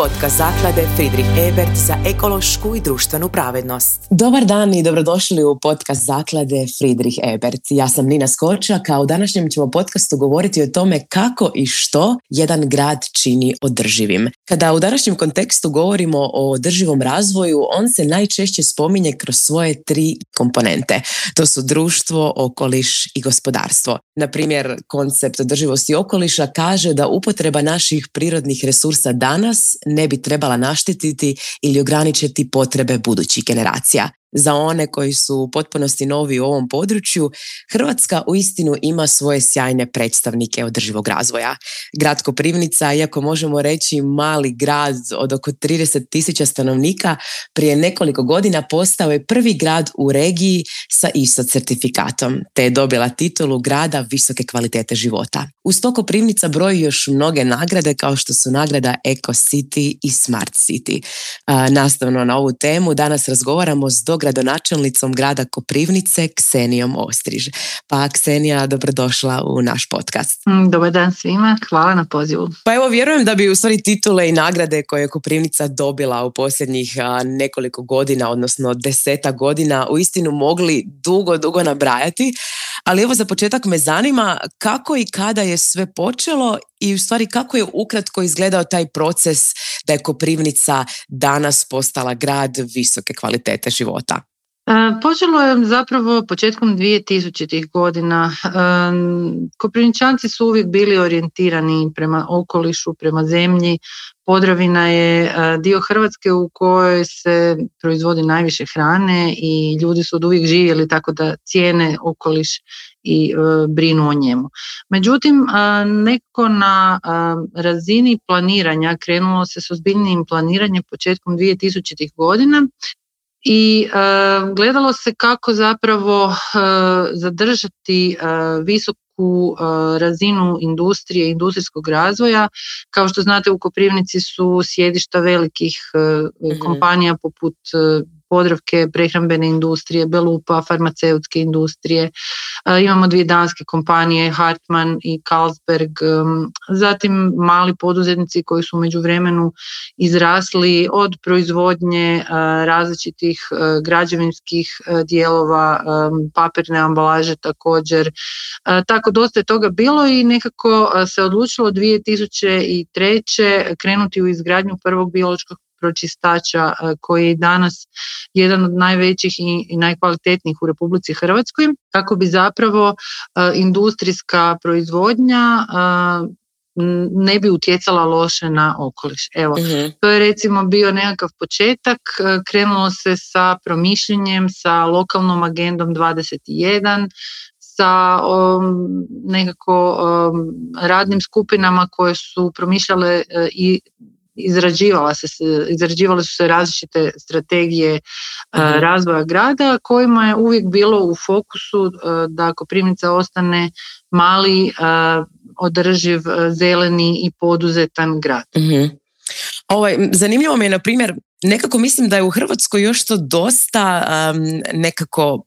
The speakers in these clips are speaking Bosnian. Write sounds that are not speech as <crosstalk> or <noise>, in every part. podcast zaklade Friedrich Ebert za ekološku i društvenu pravednost. Dobar dan i dobrodošli u podcast zaklade Friedrich Ebert. Ja sam Nina Skočak, a u današnjem ćemo podcastu govoriti o tome kako i što jedan grad čini održivim. Kada u današnjem kontekstu govorimo o održivom razvoju, on se najčešće spominje kroz svoje tri komponente. To su društvo, okoliš i gospodarstvo. Na primjer, koncept održivosti okoliša kaže da upotreba naših prirodnih resursa danas ne bi trebala naštetiti ili ograničiti potrebe budućih generacija za one koji su u potpunosti novi u ovom području, Hrvatska u istinu ima svoje sjajne predstavnike održivog razvoja. Grad Koprivnica, iako možemo reći mali grad od oko 30 tisuća stanovnika, prije nekoliko godina postao je prvi grad u regiji sa ISO certifikatom, te je dobila titulu grada visoke kvalitete života. Uz to Koprivnica broji još mnoge nagrade kao što su nagrada Eco City i Smart City. nastavno na ovu temu danas razgovaramo s dok gradonačelnicom grada Koprivnice Ksenijom Ostriž. Pa Ksenija, dobrodošla u naš podcast. Mm, dobar dan svima, hvala na pozivu. Pa evo, vjerujem da bi u stvari titule i nagrade koje je Koprivnica dobila u posljednjih nekoliko godina, odnosno deseta godina, u istinu mogli dugo, dugo nabrajati. Ali evo za početak me zanima kako i kada je sve počelo i u stvari kako je ukratko izgledao taj proces da je Koprivnica danas postala grad visoke kvalitete života? E, počelo je zapravo početkom 2000-ih godina. E, Koprivničanci su uvijek bili orijentirani prema okolišu, prema zemlji. Podravina je e, dio Hrvatske u kojoj se proizvodi najviše hrane i ljudi su od uvijek živjeli tako da cijene okoliš i brinu o njemu. Međutim, neko na razini planiranja krenulo se s ozbiljnijim planiranjem početkom 2000-ih godina i eh, gledalo se kako zapravo eh, zadržati eh, visoku razinu industrije, industrijskog razvoja. Kao što znate u Koprivnici su sjedišta velikih mhm. kompanija poput Podravke, prehrambene industrije, Belupa, farmaceutske industrije. E, imamo dvije danske kompanije, Hartmann i Carlsberg. E, zatim mali poduzetnici koji su među vremenu izrasli od proizvodnje e, različitih građevinskih dijelova, papirne ambalaže također. Tako dosta je toga bilo i nekako se odlučilo 2003. krenuti u izgradnju prvog biološkog pročistača e, koji je danas jedan od najvećih i najkvalitetnijih u Republici Hrvatskoj kako bi zapravo e, industrijska proizvodnja e, ne bi utjecala loše na okoliš. Evo, mhm. to je recimo bio nekakav početak, krenulo se sa promišljenjem, sa lokalnom agendom 21, sa nekako radnim skupinama koje su promišljale i izrađivala se, izrađivale su se različite strategije eh, mhm. razvoja grada kojima je uvijek bilo u fokusu eh, da Koprivnica ostane mali, eh, održiv, zeleni i poduzetan grad. mm Ovaj, zanimljivo mi je, na primjer, nekako mislim da je u Hrvatskoj još to dosta nekako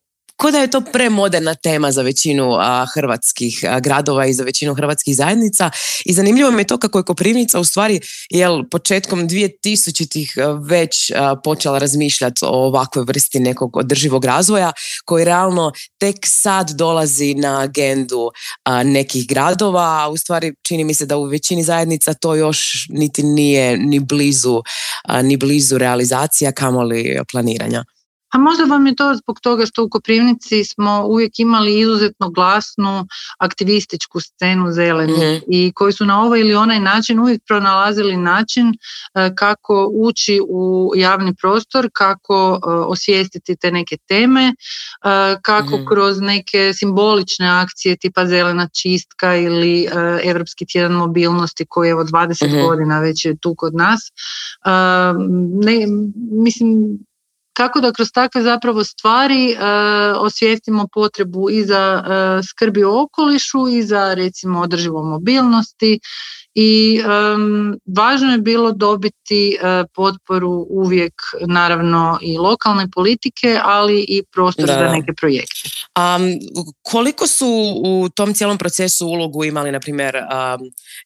ko da je to premoderna tema za većinu hrvatskih gradova i za većinu hrvatskih zajednica i zanimljivo mi je to kako je Koprivnica u stvari jel, početkom 2000-ih već počela razmišljati o ovakvoj vrsti nekog održivog razvoja koji realno tek sad dolazi na agendu nekih gradova, a u stvari čini mi se da u većini zajednica to još niti nije ni blizu, ni blizu realizacija kamoli planiranja. A možda vam je to zbog toga što u Koprivnici smo uvijek imali izuzetno glasnu aktivističku scenu zelenu mhm. i koji su na ovaj ili onaj način uvijek pronalazili način e, kako ući u javni prostor, kako e, osvijestiti te neke teme, e, kako mhm. kroz neke simbolične akcije tipa zelena čistka ili Europski tjedan mobilnosti koji je od 20 godina već je tu kod nas. mislim, kako da kroz takve zapravo stvari e, osvijestimo potrebu i za e, skrbi o okolišu i za recimo održivo mobilnosti i važno je bilo dobiti e, potporu uvijek naravno i lokalne politike, ali i prostor za neke projekte. Um, koliko su u tom cijelom procesu ulogu imali na primjer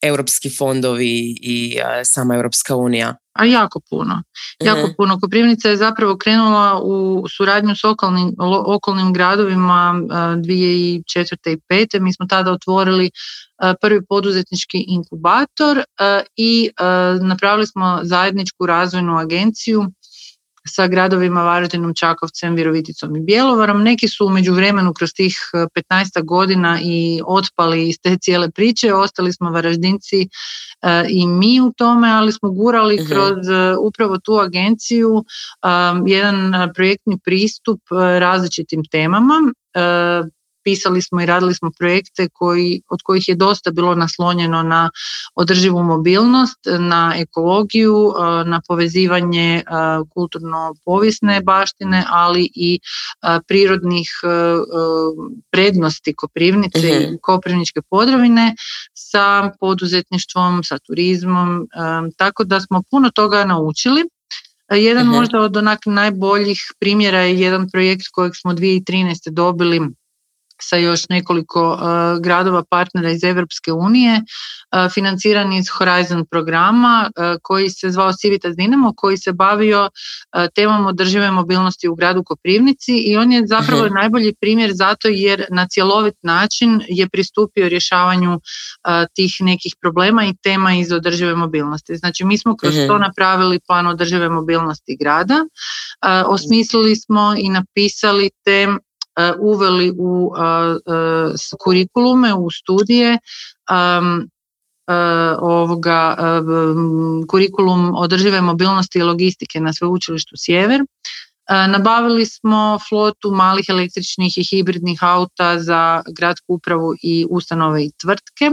europski fondovi i sama Europska unija? a jako puno. Jako mhm. puno. Koprivnica je zapravo krenula u suradnju s okolnim, okolnim gradovima 2004. E, i 2005. Mi smo tada otvorili e, prvi poduzetnički inkubator e, i napravili smo zajedničku razvojnu agenciju sa gradovima Varaždinom, Čakovcem, Viroviticom i Bjelovarom. Neki su umeđu vremenu kroz tih 15 eh, godina i otpali iz te cijele priče, ostali smo Varaždinci eh, i mi u tome, ali smo gurali mhm. kroz eh, upravo tu agenciju jedan projektni pristup različitim temama pisali smo i radili smo projekte koji, od kojih je dosta bilo naslonjeno na održivu mobilnost, na ekologiju, eh, na povezivanje eh, kulturno-povijesne baštine, ali i eh, prirodnih prednosti Koprivnice i Koprivničke podravine sa poduzetništvom, sa turizmom, tako da smo puno toga naučili. Jedan možda od onak najboljih primjera je jedan projekt kojeg smo 2013. dobili sa još nekoliko uh, gradova partnera iz Europske unije, uh, financirani iz Horizon programa uh, koji se zvao Civitas Dinamo, koji se bavio temom održive mobilnosti u gradu Koprivnici i on je zapravo mhm. najbolji primjer zato jer na cjelovit način je pristupio rješavanju tih nekih problema i tema iz održive mobilnosti. Znači mi smo kroz to mhm. napravili plan održive mobilnosti grada, osmislili smo i napisali tem, E, uveli u e, e, kurikulume, u studije ovoga kurikulum održive mobilnosti i logistike na sveučilištu Sjever. Nabavili smo flotu malih električnih i hibridnih auta za gradsku upravu i ustanove i tvrtke.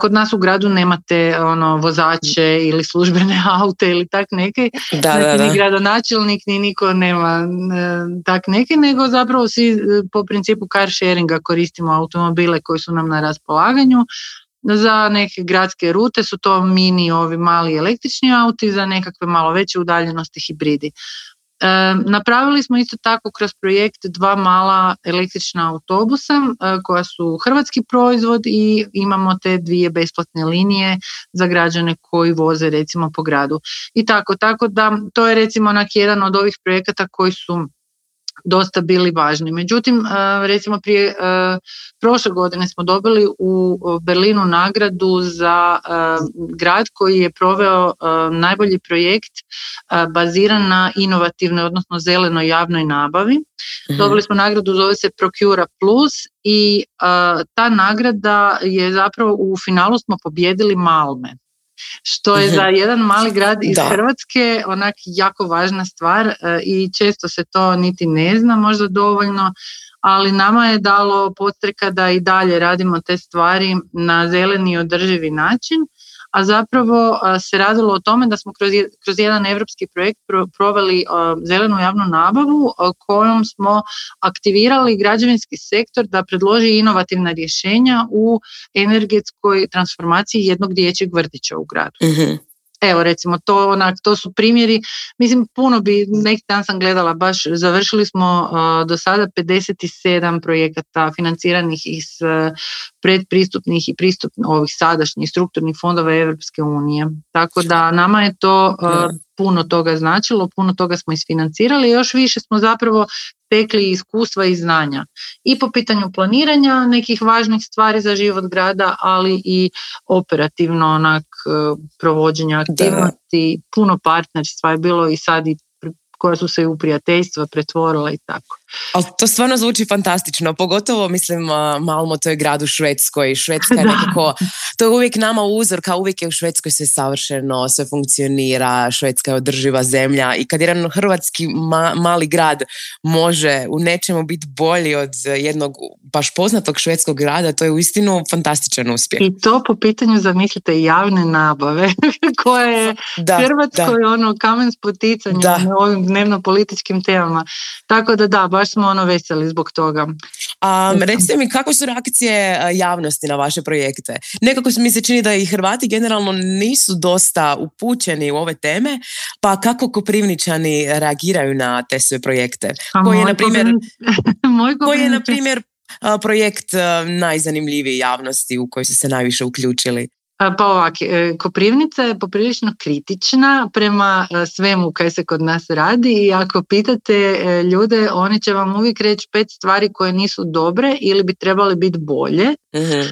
Kod nas u gradu nemate ono, vozače ili službene <laughs> aute ili tak neke. Da, da, znači, da. Ni gradonačelnik ni niko nema e, tak neke, nego zapravo svi e, po principu car sharinga koristimo automobile koji su nam na raspolaganju. Za neke gradske rute su to mini, ovi mali električni auti, za nekakve malo veće udaljenosti hibridi. Napravili smo isto tako kroz projekt dva mala električna autobusa koja su hrvatski proizvod i imamo te dvije besplatne linije za građane koji voze recimo po gradu. I tako, tako da to je recimo onak jedan od ovih projekata koji su dosta bili važni. Međutim, e, recimo prije e, prošle godine smo dobili u Berlinu nagradu za e, grad koji je proveo najbolji projekt baziran na inovativnoj, odnosno zelenoj javnoj nabavi. Mhm. Dobili smo nagradu, zove se Procura Plus i ta nagrada je zapravo u finalu smo pobjedili Malme što je mhm. za jedan mali grad iz Hrvatske onak jako važna stvar e, i često se to niti ne zna možda dovoljno, ali nama je dalo potreka da i dalje radimo te stvari na zeleni i održivi način a zapravo se radilo o tome da smo kroz jedan europski projekt proveli zelenu javnu nabavu kojom smo aktivirali građevinski sektor da predloži inovativna rješenja u energetskoj transformaciji jednog dječjeg vrtića u gradu. Mhm. Evo recimo to, onak, to su primjeri, mislim puno bi, neki dan sam gledala baš, završili smo e, do sada 57 projekata financiranih iz e, predpristupnih i pristupnih ovih sadašnjih strukturnih fondova Europske unije. Tako da nama je to e, puno toga značilo, puno toga smo isfinancirali, i još više smo zapravo tekli iskustva i znanja. I po pitanju planiranja nekih važnih stvari za život grada, ali i operativno onak e, provođenja aktivnosti, puno partnerstva je bilo i sad i koja su se u prijateljstva pretvorila i tako. Ali to stvarno zvuči fantastično, pogotovo mislim Malmo to je grad u Švedskoj, Švedska je <laughs> nekako, to je uvijek nama uzor, kao uvijek je u Švedskoj sve savršeno, sve funkcionira, Švedska je održiva zemlja i kad jedan hrvatski mali grad može u nečemu biti bolji od jednog baš poznatog švedskog grada, to je uistinu fantastičan uspjeh. I to po pitanju zamislite javne nabave <laughs> koje je da, Hrvatskoj da. ono kamen poticanjem na ovim dnevno političkim temama. Tako da da, baš smo ono veseli zbog toga. Um, recite mi, kako su reakcije e, javnosti na vaše projekte? Nekako mi se čini da i Hrvati generalno nisu dosta upućeni u ove teme, pa kako Koprivničani reagiraju na te sve projekte? Koji je, na primjer, <laughs> koji je, projekt e, najzanimljiviji javnosti u koji su se najviše uključili? Pa ovak, e, Koprivnica je poprilično kritična prema e, svemu kaj se kod nas radi i ako pitate e, ljude, oni će vam uvijek reći pet stvari koje nisu dobre ili bi trebali biti bolje mhm.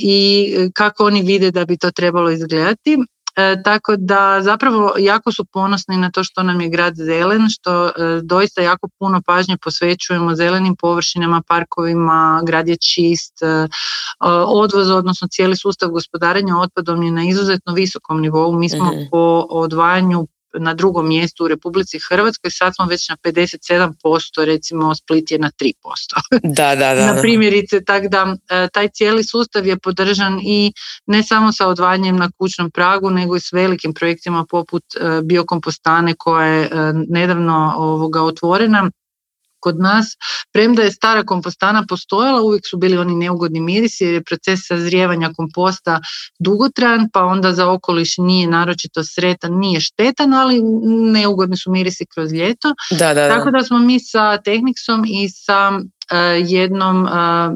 i kako oni vide da bi to trebalo izgledati E, tako da zapravo jako su ponosni na to što nam je grad zelen, što e, doista jako puno pažnje posvećujemo zelenim površinama, parkovima, grad je čist, e, e, odvoz, odnosno cijeli sustav gospodarenja otpadom je na izuzetno visokom nivou. Mi smo mhm. po odvajanju na drugom mjestu u Republici Hrvatskoj, sad smo već na 57%, recimo Split je na 3%. <laughs> Da, da, da. na primjerice, tako da e, taj cijeli sustav je podržan i ne samo sa odvajanjem na kućnom pragu, nego i s velikim projektima poput e, biokompostane koja je e, nedavno ovoga otvorena kod nas, premda je stara kompostana postojala, uvijek su bili oni neugodni mirisi jer je proces sazrijevanja komposta dugotran, pa onda za okoliš nije naročito sretan, nije štetan, ali neugodni su mirisi kroz ljeto. Da, da, Tako da smo mi sa Tehniksom i sa E, jednom e,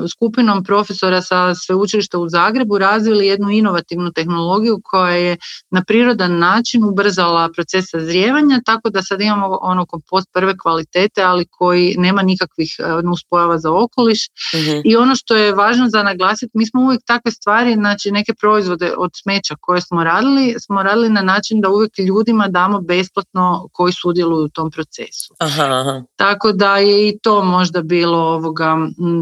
skupinom profesora sa sveučilišta u Zagrebu razvili jednu inovativnu tehnologiju koja je na prirodan način ubrzala proces sazrijevanja tako da sad imamo ono kompost prve kvalitete ali koji nema nikakvih e, nuspojava za okoliš mhm. i ono što je važno za naglasiti mi smo uvijek takve stvari znači neke proizvode od smeća koje smo radili smo radili na način da uvijek ljudima damo besplatno koji sudjeluju u tom procesu. aha. Tako da je i to možda bilo ovoga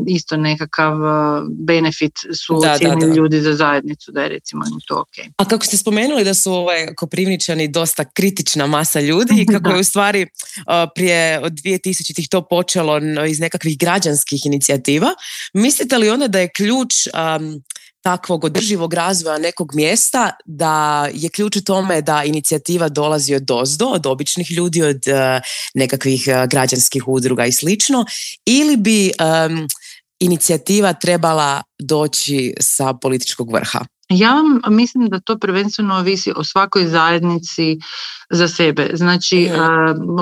isto nekakav e, benefit su da, ljudi za zajednicu da je recimo to ok. A kako ste spomenuli da su ovaj Koprivničani dosta kritična masa ljudi i <laughs> kako je u stvari e, prije od 2000-ih to počelo iz nekakvih građanskih inicijativa, mislite li onda da je ključ takvog održivog razvoja nekog mjesta da je ključ u tome da inicijativa dolazi od dozdo, od običnih ljudi, od e, nekakvih e, građanskih udruga i slično, ili bi inicijativa trebala doći sa političkog vrha? Ja vam mislim da to prvenstveno ovisi o svakoj zajednici za sebe. Znači, e.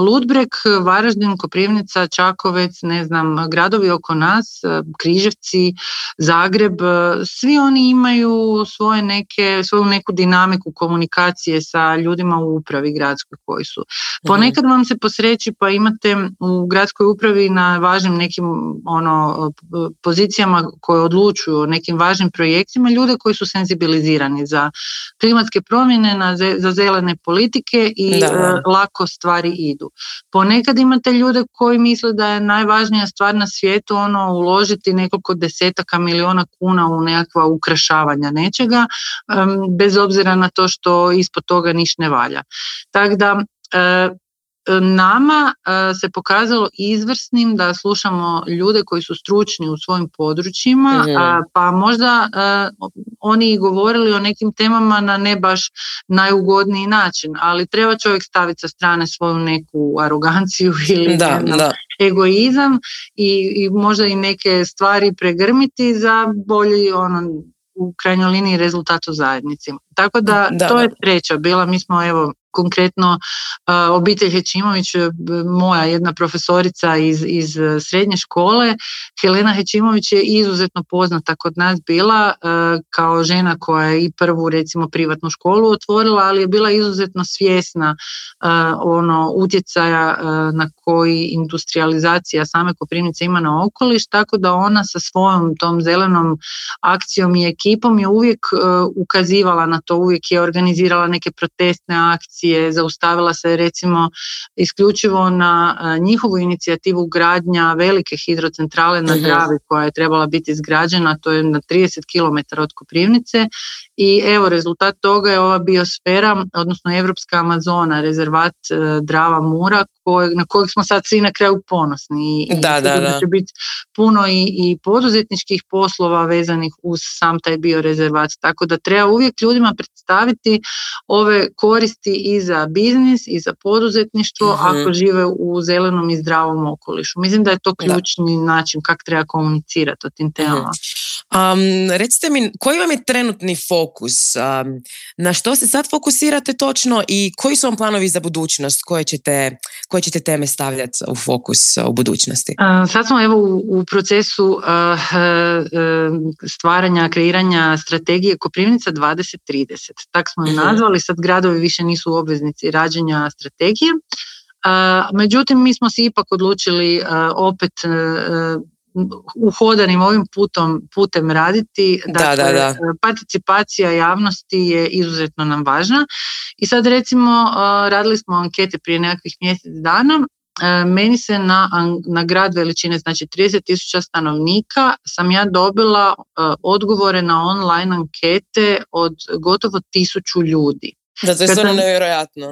Ludbreg, Varaždin, Koprivnica, Čakovec, ne znam, gradovi oko nas, e, Križevci, Zagreb, e, svi oni imaju svoje neke, svoju neku dinamiku komunikacije sa ljudima u upravi gradskoj koji su. Ponekad vam se posreći pa imate u gradskoj upravi na važnim nekim ono pozicijama koje odlučuju o nekim važnim projektima ljude koji su senzibilizirani za klimatske promjene, na, za zelene politike i e, da, lako stvari idu. Ponekad imate ljude koji misle da je najvažnija stvar na svijetu ono uložiti nekoliko desetaka miliona kuna u nekakva ukrašavanja nečega, bez obzira na to što ispod toga niš ne valja. Tako da e, nama e, se pokazalo izvrsnim da slušamo ljude koji su stručni u svojim područjima, mhm. pa možda e, oni govorili o nekim temama na ne baš najugodniji način, ali treba čovjek staviti sa strane svoju neku aroganciju <laughs> ili da, egoizam i, i možda i neke stvari pregrmiti za bolji ono u krajnjoj liniji rezultat u zajednici. Tako da to je treća bila, mi smo evo konkretno e, obitelj Hečimović, e, moja jedna profesorica iz, iz e, srednje škole, Helena Hečimović je izuzetno poznata kod nas bila kao žena koja je i prvu recimo privatnu školu otvorila, ali je bila izuzetno svjesna ono utjecaja na koji industrializacija same Koprivnice ima na okoliš, tako da ona sa svojom tom zelenom akcijom i ekipom je uvijek ukazivala na to, uvijek je organizirala neke protestne akcije je zaustavila se recimo isključivo na e, njihovu inicijativu gradnja velike hidrocentrale na mhm. Dravi koja je trebala biti izgrađena, to je na 30 km od Koprivnice i evo rezultat toga je ova biosfera, odnosno Europska Amazona, rezervat e, Drava Mura na kojeg smo sad svi na kraju ponosni i, da, će biti puno i, i poduzetničkih poslova vezanih uz sam taj biorezervat, tako da treba uvijek ljudima predstaviti ove koristi i za biznis i za poduzetništvo mhm. ako žive u zelenom i zdravom okolišu. Mislim da je to ključni način kako treba komunicirati o tim mhm. temama. Um, recite mi, koji vam je trenutni fokus? na što se sad fokusirate točno i koji su vam planovi za budućnost? Koje ćete, koje ćete teme stavljati u fokus u budućnosti? sad smo evo u, procesu stvaranja, kreiranja strategije Koprivnica 2030. Tak smo je mhm. nazvali, sad gradovi više nisu obveznici rađenja strategije. Međutim, mi smo se ipak odlučili opet e, e, uhodanim ovim putom, putem raditi. da, dakle, e, Participacija javnosti je izuzetno nam važna. I sad recimo radili smo ankete prije nekakvih mjesec dana meni se na, grad veličine, znači 30.000 stanovnika, sam ja dobila odgovore na online ankete od gotovo tisuću ljudi.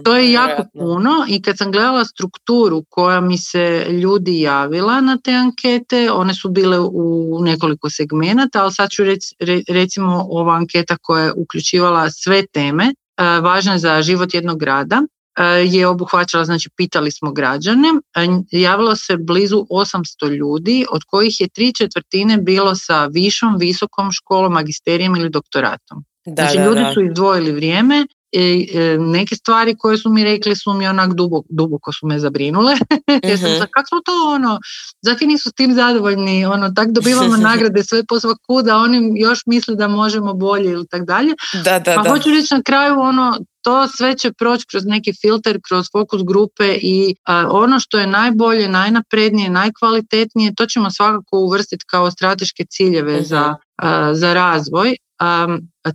To je jako puno i kad sam gledala strukturu koja mi se ljudi javila na te ankete, one su bile u nekoliko segmenata, ali sad ću recimo ova anketa koja je uključivala sve teme, e, važne za život jednog grada, e, je obuhvaćala, znači pitali smo građane, e, javilo se blizu 800 ljudi, od kojih je tri četvrtine bilo sa višom, visokom školom, magisterijem ili doktoratom. Da, znači ljudi su izdvojili vrijeme i e, e, neke stvari koje su mi rekli su mi onak duboko, duboko su me zabrinule. <laughs> Mhm. kako smo to ono, Zafini nisu s tim zadovoljni, ono, tak dobivamo <laughs> nagrade sve svaku da oni još misle da možemo bolje ili tak dalje. Da, da, pa da. hoću reći na kraju ono, to sve će proći kroz neki filter, kroz fokus grupe i ono što je najbolje, najnaprednije, najkvalitetnije, to ćemo svakako uvrstiti kao strateške ciljeve za, mhm. za razvoj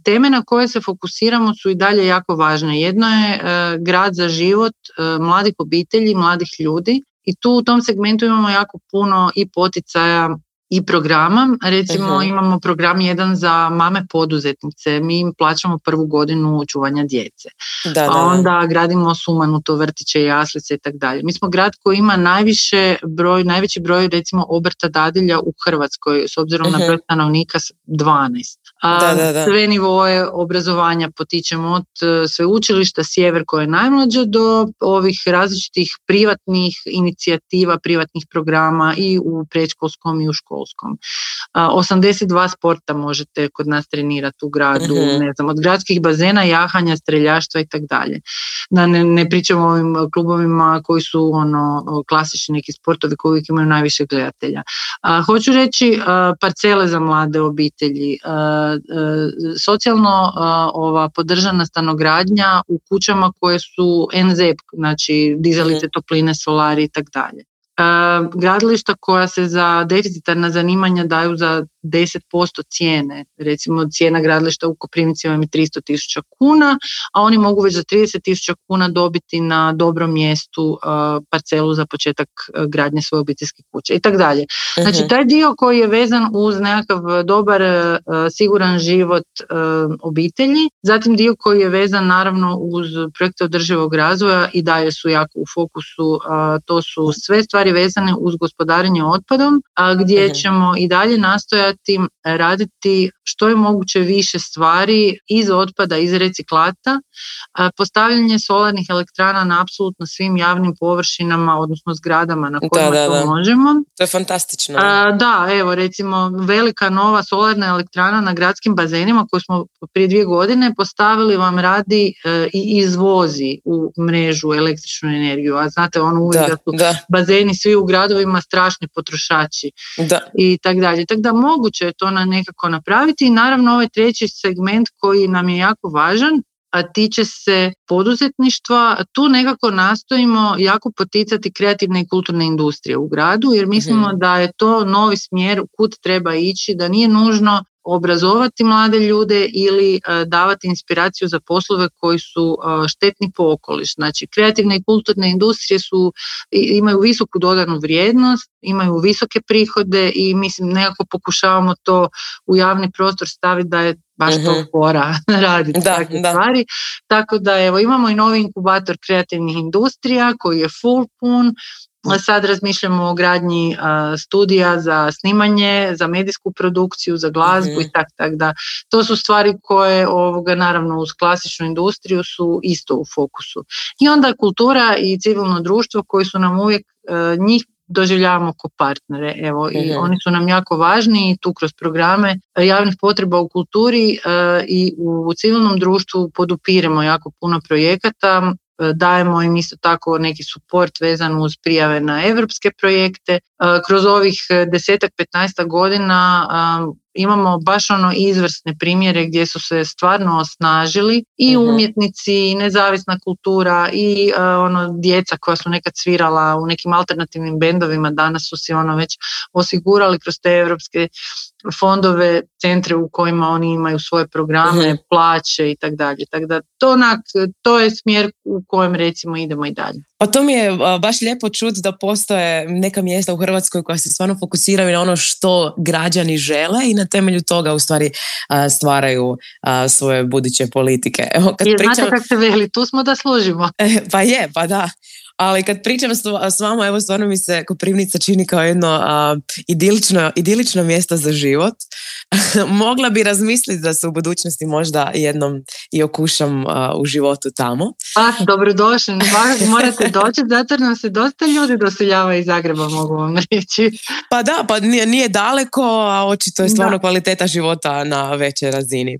Teme na koje se fokusiramo su i dalje jako važne. Jedno je e, grad za život e, mladih obitelji, mladih ljudi i tu u tom segmentu imamo jako puno i poticaja i programa. Recimo mhm. imamo program jedan za mame poduzetnice. Mi im plaćamo prvu godinu čuvanja djece. Da, pa da, A onda gradimo sumanuto vrtiće, jaslice i tako dalje. Mi smo grad koji ima najviše broj, najveći broj recimo obrta dadilja u Hrvatskoj s obzirom na mhm. broj stanovnika 12. Da, da, Sve nivoje obrazovanja potičemo od e, sveučilišta Sjever koje je najmlađe do ovih različitih privatnih inicijativa, privatnih programa i u predškolskom i u školskom. 82 sporta možete kod nas trenirati u gradu, mhm. ne znam, od gradskih bazena, jahanja, streljaštva i tako dalje. Da ne, ne pričamo o ovim klubovima koji su ono klasični neki sportovi koji uvijek imaju najviše gledatelja. A, hoću reći parcele za mlade obitelji, E, socijalno e, ova podržana stanogradnja u kućama koje su NZ, e znači dizalice mhm. topline, solari i tako dalje. Ehm, gradilišta koja se za deficitarna zanimanja daju za 10% cijene. Recimo cijena gradilišta u Koprivnici vam je 300 tisuća kuna, a oni mogu već za 30 tisuća kuna dobiti na dobrom mjestu ehm, parcelu za početak eh, gradnje svoje obiteljske kuće i tako dalje. Znači mhm. taj dio koji je vezan uz nekakav dobar eh, siguran život ehm, obitelji, zatim dio koji je vezan naravno uz projekte održivog razvoja i daje su jako u fokusu, to su sve stvari vezane uz gospodarenje otpadom, a gdje mhm. ćemo i dalje nastojati raditi što je moguće više stvari iz otpada, iz reciklata. Postavljanje solarnih elektrana na apsolutno svim javnim površinama, odnosno zgradama na kojima to možemo. To je fantastično. A, da, evo recimo velika nova solarna elektrana na gradskim bazenima koju smo prije dvije godine postavili vam radi e, i izvozi u mrežu električnu energiju. A znate, ono uvijek da, su bazeni svi u gradovima strašni potrošači da. i tako dalje. Tako da moguće je to na nekako napraviti i naravno ovaj treći segment koji nam je jako važan, a tiče se poduzetništva. Tu nekako nastojimo jako poticati kreativne i kulturne industrije u gradu jer mislimo mhm. da je to novi smjer kud treba ići, da nije nužno obrazovati mlade ljude ili e, davati inspiraciju za poslove koji su e, štetni po okoliš. Znači kreativne i kulturne industrije su, imaju visoku dodanu vrijednost, imaju visoke prihode i mislim nekako pokušavamo to u javni prostor staviti da je baš to mhm. <laughs> raditi takve stvari. Tako da evo imamo i novi inkubator kreativnih industrija koji je full pun, Sad razmišljamo o gradnji studija za snimanje, za medijsku produkciju, za glazbu mhm. i tak, tak da. To su stvari koje ovoga, naravno uz klasičnu industriju su isto u fokusu. I onda kultura i civilno društvo koji su nam uvijek e, njih doživljavamo kao partnere evo i mhm. oni su nam jako važni i tu kroz programe e, javnih potreba u kulturi e, i u civilnom društvu podupiremo jako puno projekata dajemo im isto tako neki suport vezan uz prijave na europske projekte kroz ovih e, desetak, petnaesta godina imamo baš ono izvrsne primjere gdje su se stvarno osnažili i mhm. umjetnici i nezavisna kultura i e, ono djeca koja su nekad svirala u nekim alternativnim bendovima danas su se ono već osigurali kroz te europske fondove, centre u kojima oni imaju svoje programe, mhm. plaće i tako dalje. Tako da to, onak, to je smjer u kojem recimo idemo i dalje. Pa to mi je baš lijepo čut da postoje neka mjesta u Hrvatskoj koja se stvarno fokusiraju na ono što građani žele i na temelju toga u stvari stvaraju svoje buduće politike. Evo, kad I pričam... znate kako se veli, tu smo da služimo. E, pa je, pa da ali kad pričam s vama, evo stvarno mi se Koprivnica čini kao jedno idilično, idilično mjesto za život. <laughs> Mogla bi razmisliti da se u budućnosti možda jednom i okušam u životu tamo. Ah dobrodošli, morate doći, zato jer nam se dosta ljudi doseljava iz Zagreba, mogu vam reći. Pa da, pa nije, daleko, a očito je stvarno kvaliteta života na većoj razini.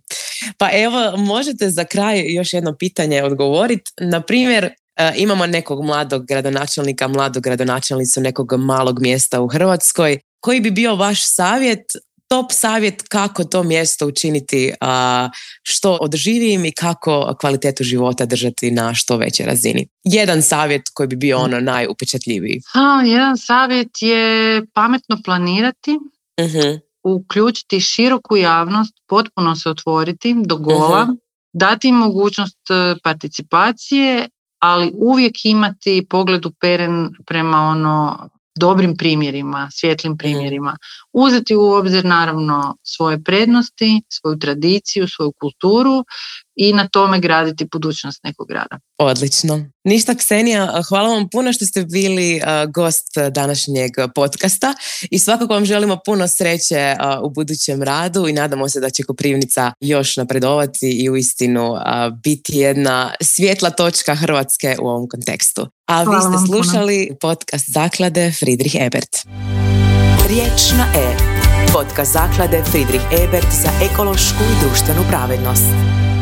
Pa evo, možete za kraj još jedno pitanje odgovoriti. Na primjer, E, imamo nekog mladog gradonačelnika, mladog gradonačelnicu nekog malog mjesta u Hrvatskoj. Koji bi bio vaš savjet, top savjet kako to mjesto učiniti što održivijim i kako kvalitetu života držati na što većoj razini? Jedan savjet koji bi bio ono najupečatljiviji. Ha, jedan savjet je pametno planirati. uh Uključiti široku javnost, potpuno se otvoriti do gola, mhm. dati im mogućnost e, participacije ali uvijek imati pogled uperen prema ono dobrim primjerima, svjetlim mhm. primjerima. Uzeti u obzir naravno svoje prednosti, svoju tradiciju, svoju kulturu, i na tome graditi budućnost nekog grada. Odlično. Ništa Ksenija, hvala vam puno što ste bili gost današnjeg podcasta i svakako vam želimo puno sreće u budućem radu i nadamo se da će Koprivnica još napredovati i u istinu biti jedna svjetla točka Hrvatske u ovom kontekstu. A vi ste slušali podcast zaklade Friedrich Ebert. Riječ na E. Podcast zaklade Friedrich Ebert za ekološku i društvenu pravednost.